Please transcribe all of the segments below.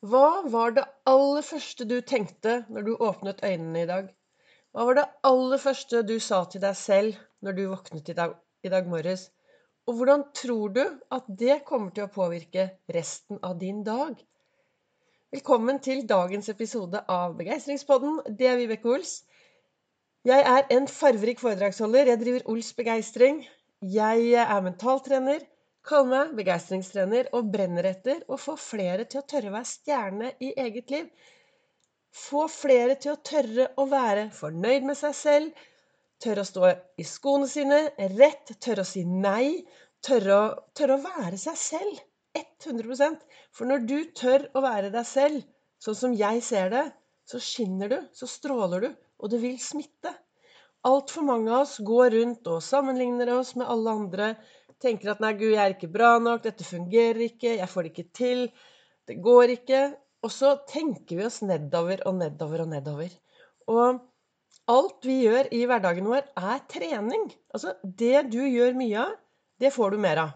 Hva var det aller første du tenkte når du åpnet øynene i dag? Hva var det aller første du sa til deg selv når du våknet i dag, i dag morges? Og hvordan tror du at det kommer til å påvirke resten av din dag? Velkommen til dagens episode av Begeistringspodden. Det er Vibeke Ols. Jeg er en farverik foredragsholder. Jeg driver Ols Begeistring. Jeg er mentaltrener Kall meg begeistringstrener og brenner etter å få flere til å tørre å være stjerne i eget liv. Få flere til å tørre å være fornøyd med seg selv, tørre å stå i skoene sine rett, tørre å si nei, tørre å, tørre å være seg selv. 100% For når du tør å være deg selv, sånn som jeg ser det, så skinner du, så stråler du, og det vil smitte. Altfor mange av oss går rundt og sammenligner oss med alle andre, tenker at 'nei, gud, jeg er ikke bra nok, dette fungerer ikke, jeg får det ikke til', 'det går ikke'. Og så tenker vi oss nedover og nedover og nedover. Og alt vi gjør i hverdagen vår, er trening. Altså, det du gjør mye av, det får du mer av.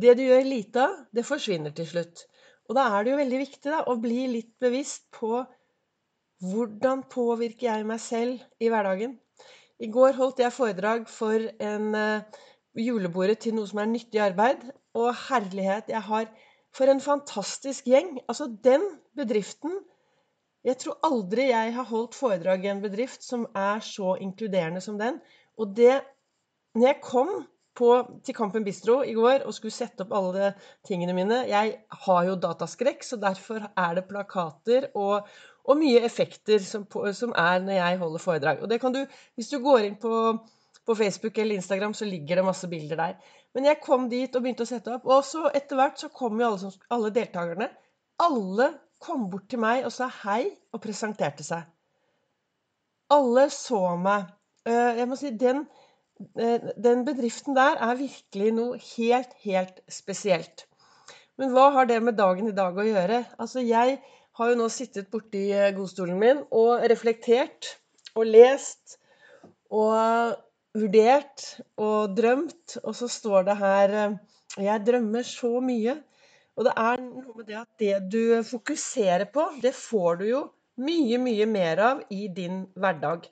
Det du gjør lite av, det forsvinner til slutt. Og da er det jo veldig viktig da, å bli litt bevisst på hvordan påvirker jeg meg selv i hverdagen. I går holdt jeg foredrag for en uh, julebordet til noe som er nyttig arbeid. Og herlighet, jeg har For en fantastisk gjeng. Altså, den bedriften Jeg tror aldri jeg har holdt foredrag i en bedrift som er så inkluderende som den. Og det Når jeg kom på, til Kampen Bistro i går og skulle sette opp alle tingene mine Jeg har jo dataskrekk, så derfor er det plakater og, og mye effekter som, som, er når jeg holder foredrag. Og det kan du, hvis du går inn på på Facebook eller Instagram så ligger det masse bilder der. Men jeg kom dit og begynte å sette opp. Og så etter hvert så kom jo alle, alle deltakerne. Alle kom bort til meg og sa hei og presenterte seg. Alle så meg. Eh, jeg må si, den, eh, den bedriften der er virkelig noe helt, helt spesielt. Men hva har det med dagen i dag å gjøre? Altså, jeg har jo nå sittet borti eh, godstolen min og reflektert og lest og vurdert og drømt, og så står det her eh, Jeg drømmer så mye. Og det er noe med det at det du fokuserer på, det får du jo mye, mye mer av i din hverdag.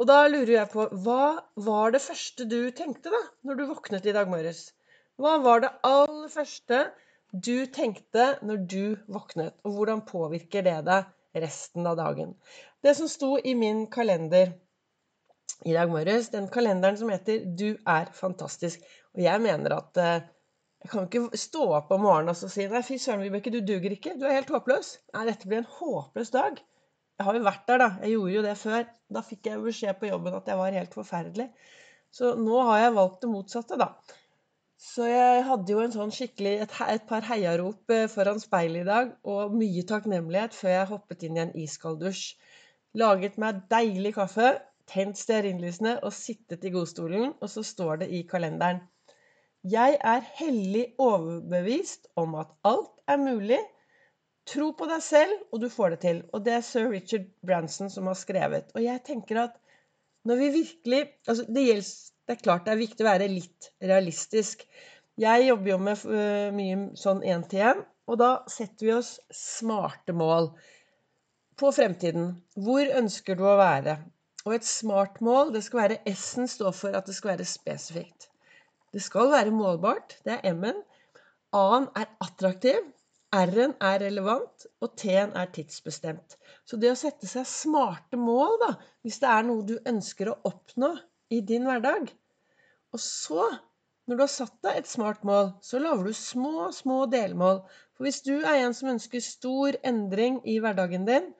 Og da lurer jeg på Hva var det første du tenkte da når du våknet i dag morges? Hva var det aller første du tenkte når du våknet, og hvordan påvirker det deg resten av dagen? Det som sto i min kalender i dag morges den kalenderen som heter 'Du er fantastisk'. Og jeg mener at eh, jeg kan ikke stå opp om morgenen og si 'Nei, fy søren, Vibeke, du duger ikke. Du er helt håpløs'. Nei, dette blir en håpløs dag. Jeg har jo vært der, da. Jeg gjorde jo det før. Da fikk jeg beskjed på jobben at jeg var helt forferdelig. Så nå har jeg valgt det motsatte, da. Så jeg hadde jo en sånn skikkelig, et, et par heiarop eh, foran speilet i dag, og mye takknemlighet før jeg hoppet inn i en iskald dusj. Laget meg deilig kaffe, tent stearinlysene og sittet i godstolen, og så står det i kalenderen Jeg er hellig overbevist om at alt er mulig. Tro på deg selv, og du får det til. Og det er sir Richard Branson som har skrevet. Og jeg tenker at når vi virkelig altså det, gjelder, det er klart det er viktig å være litt realistisk. Jeg jobber jo med uh, mye sånn én-til-én, og da setter vi oss smarte mål på fremtiden. Hvor ønsker du å være? Og et smart mål, det skal være S-en står for at det skal være spesifikt. Det skal være målbart. Det er M-en. A-en er attraktiv. R-en er relevant, og T-en er tidsbestemt. Så det å sette seg smarte mål, da, hvis det er noe du ønsker å oppnå i din hverdag Og så, når du har satt deg et smart mål, så lager du små, små delmål. For hvis du er en som ønsker stor endring i hverdagen din,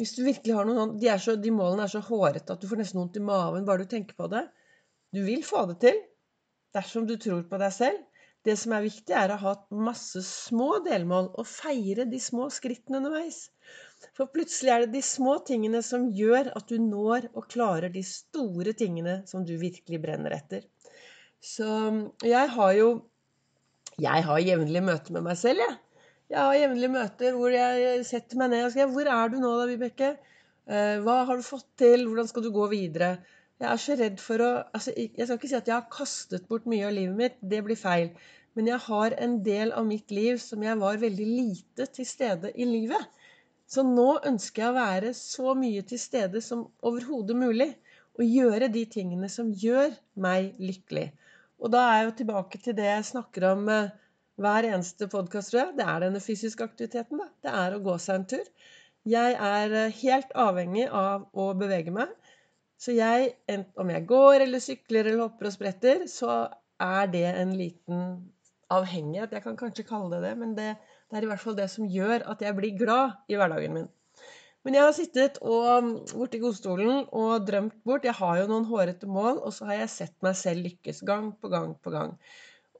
hvis du virkelig har noen de, så, de, målene er så hårete at du får nesten vondt i maven bare du tenker på det. Du vil få det til dersom du tror på deg selv. Det som er viktig, er å ha masse små delmål og feire de små skrittene underveis. For plutselig er det de små tingene som gjør at du når og klarer de store tingene som du virkelig brenner etter. Så jeg har jo Jeg har jevnlig møte med meg selv, jeg. Jeg har jevnlige møter hvor jeg setter meg ned og sier 'Hvor er du nå da, Vibeke? Eh, hva har du fått til? Hvordan skal du gå videre?' Jeg er så redd for å altså, Jeg skal ikke si at jeg har kastet bort mye av livet mitt, det blir feil. Men jeg har en del av mitt liv som jeg var veldig lite til stede i livet. Så nå ønsker jeg å være så mye til stede som overhodet mulig. Og gjøre de tingene som gjør meg lykkelig. Og da er jeg jo tilbake til det jeg snakker om eh, hver eneste podkast, tror jeg. Det er denne fysiske aktiviteten. da. Det er å gå seg en tur. Jeg er eh, helt avhengig av å bevege meg. Så jeg, om jeg går eller sykler eller hopper og spretter, så er det en liten avhengighet. Jeg kan kanskje kalle det det, men det, det, er i hvert fall det som gjør at jeg blir glad i hverdagen min. Men jeg har sittet og, borti godstolen og drømt bort. Jeg har jo noen hårete mål, og så har jeg sett meg selv lykkes gang på gang på gang.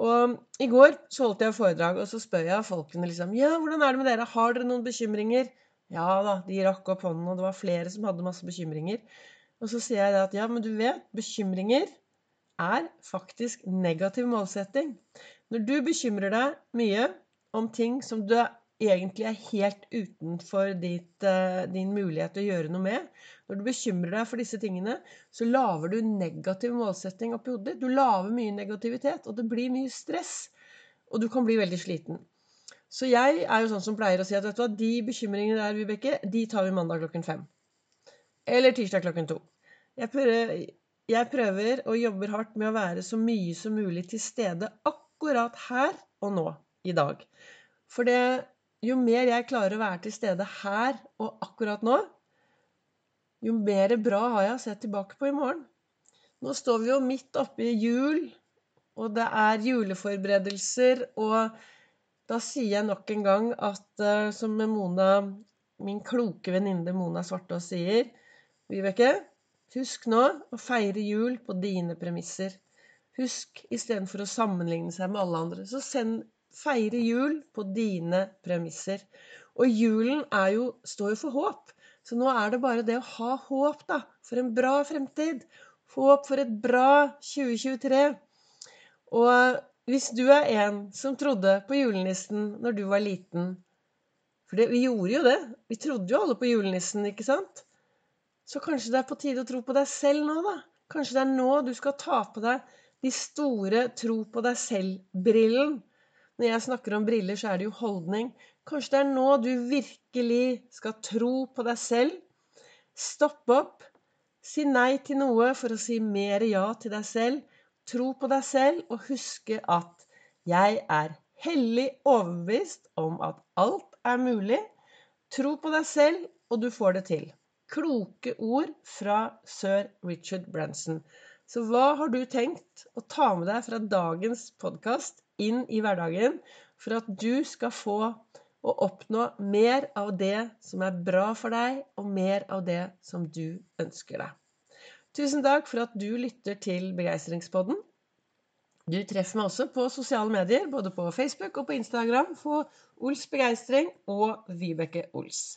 Og i går så holdt jeg foredrag, og så spør jeg folkene liksom Ja, hvordan er det med dere? Har dere noen bekymringer? Ja da, de rakk opp hånden, og det var flere som hadde masse bekymringer. Og så sier jeg at ja, men du vet, bekymringer er faktisk negativ målsetting. Når du bekymrer deg mye om ting som du egentlig er helt utenfor ditt, uh, din mulighet til å gjøre noe med Når du bekymrer deg for disse tingene, så lager du negativ målsetting oppi hodet ditt. Du lager mye negativitet, og det blir mye stress. Og du kan bli veldig sliten. Så jeg er jo sånn som pleier å si at vet du hva, de bekymringene der, Vibeke, de tar vi mandag klokken fem. Eller tirsdag klokken to. Jeg prøver, jeg prøver og jobber hardt med å være så mye som mulig til stede akkurat her og nå i dag. For det, jo mer jeg klarer å være til stede her og akkurat nå, jo mer bra har jeg å se tilbake på i morgen. Nå står vi jo midt oppe i jul, og det er juleforberedelser. Og da sier jeg nok en gang at uh, som Mona, min kloke venninne Mona Svartås sier Vibeke, husk nå å feire jul på dine premisser. Husk istedenfor å sammenligne seg med alle andre, så send, feire jul på dine premisser. Og julen jo, står jo for håp. Så nå er det bare det å ha håp, da. For en bra fremtid. Håp for et bra 2023. Og hvis du er en som trodde på julenissen når du var liten For det, vi gjorde jo det. Vi trodde jo alle på julenissen, ikke sant? Så kanskje det er på tide å tro på deg selv nå, da. Kanskje det er nå du skal ta på deg de store tro på deg selv-brillen. Når jeg snakker om briller, så er det jo holdning. Kanskje det er nå du virkelig skal tro på deg selv. Stopp opp. Si nei til noe for å si mer ja til deg selv. Tro på deg selv, og huske at jeg er hellig overbevist om at alt er mulig. Tro på deg selv, og du får det til. Kloke ord fra sir Richard Branson. Så hva har du tenkt å ta med deg fra dagens podkast inn i hverdagen for at du skal få og oppnå mer av det som er bra for deg, og mer av det som du ønsker deg? Tusen takk for at du lytter til Begeistringspodden. Du treffer meg også på sosiale medier, både på Facebook og på Instagram, på Ols Begeistring og Vibeke Ols.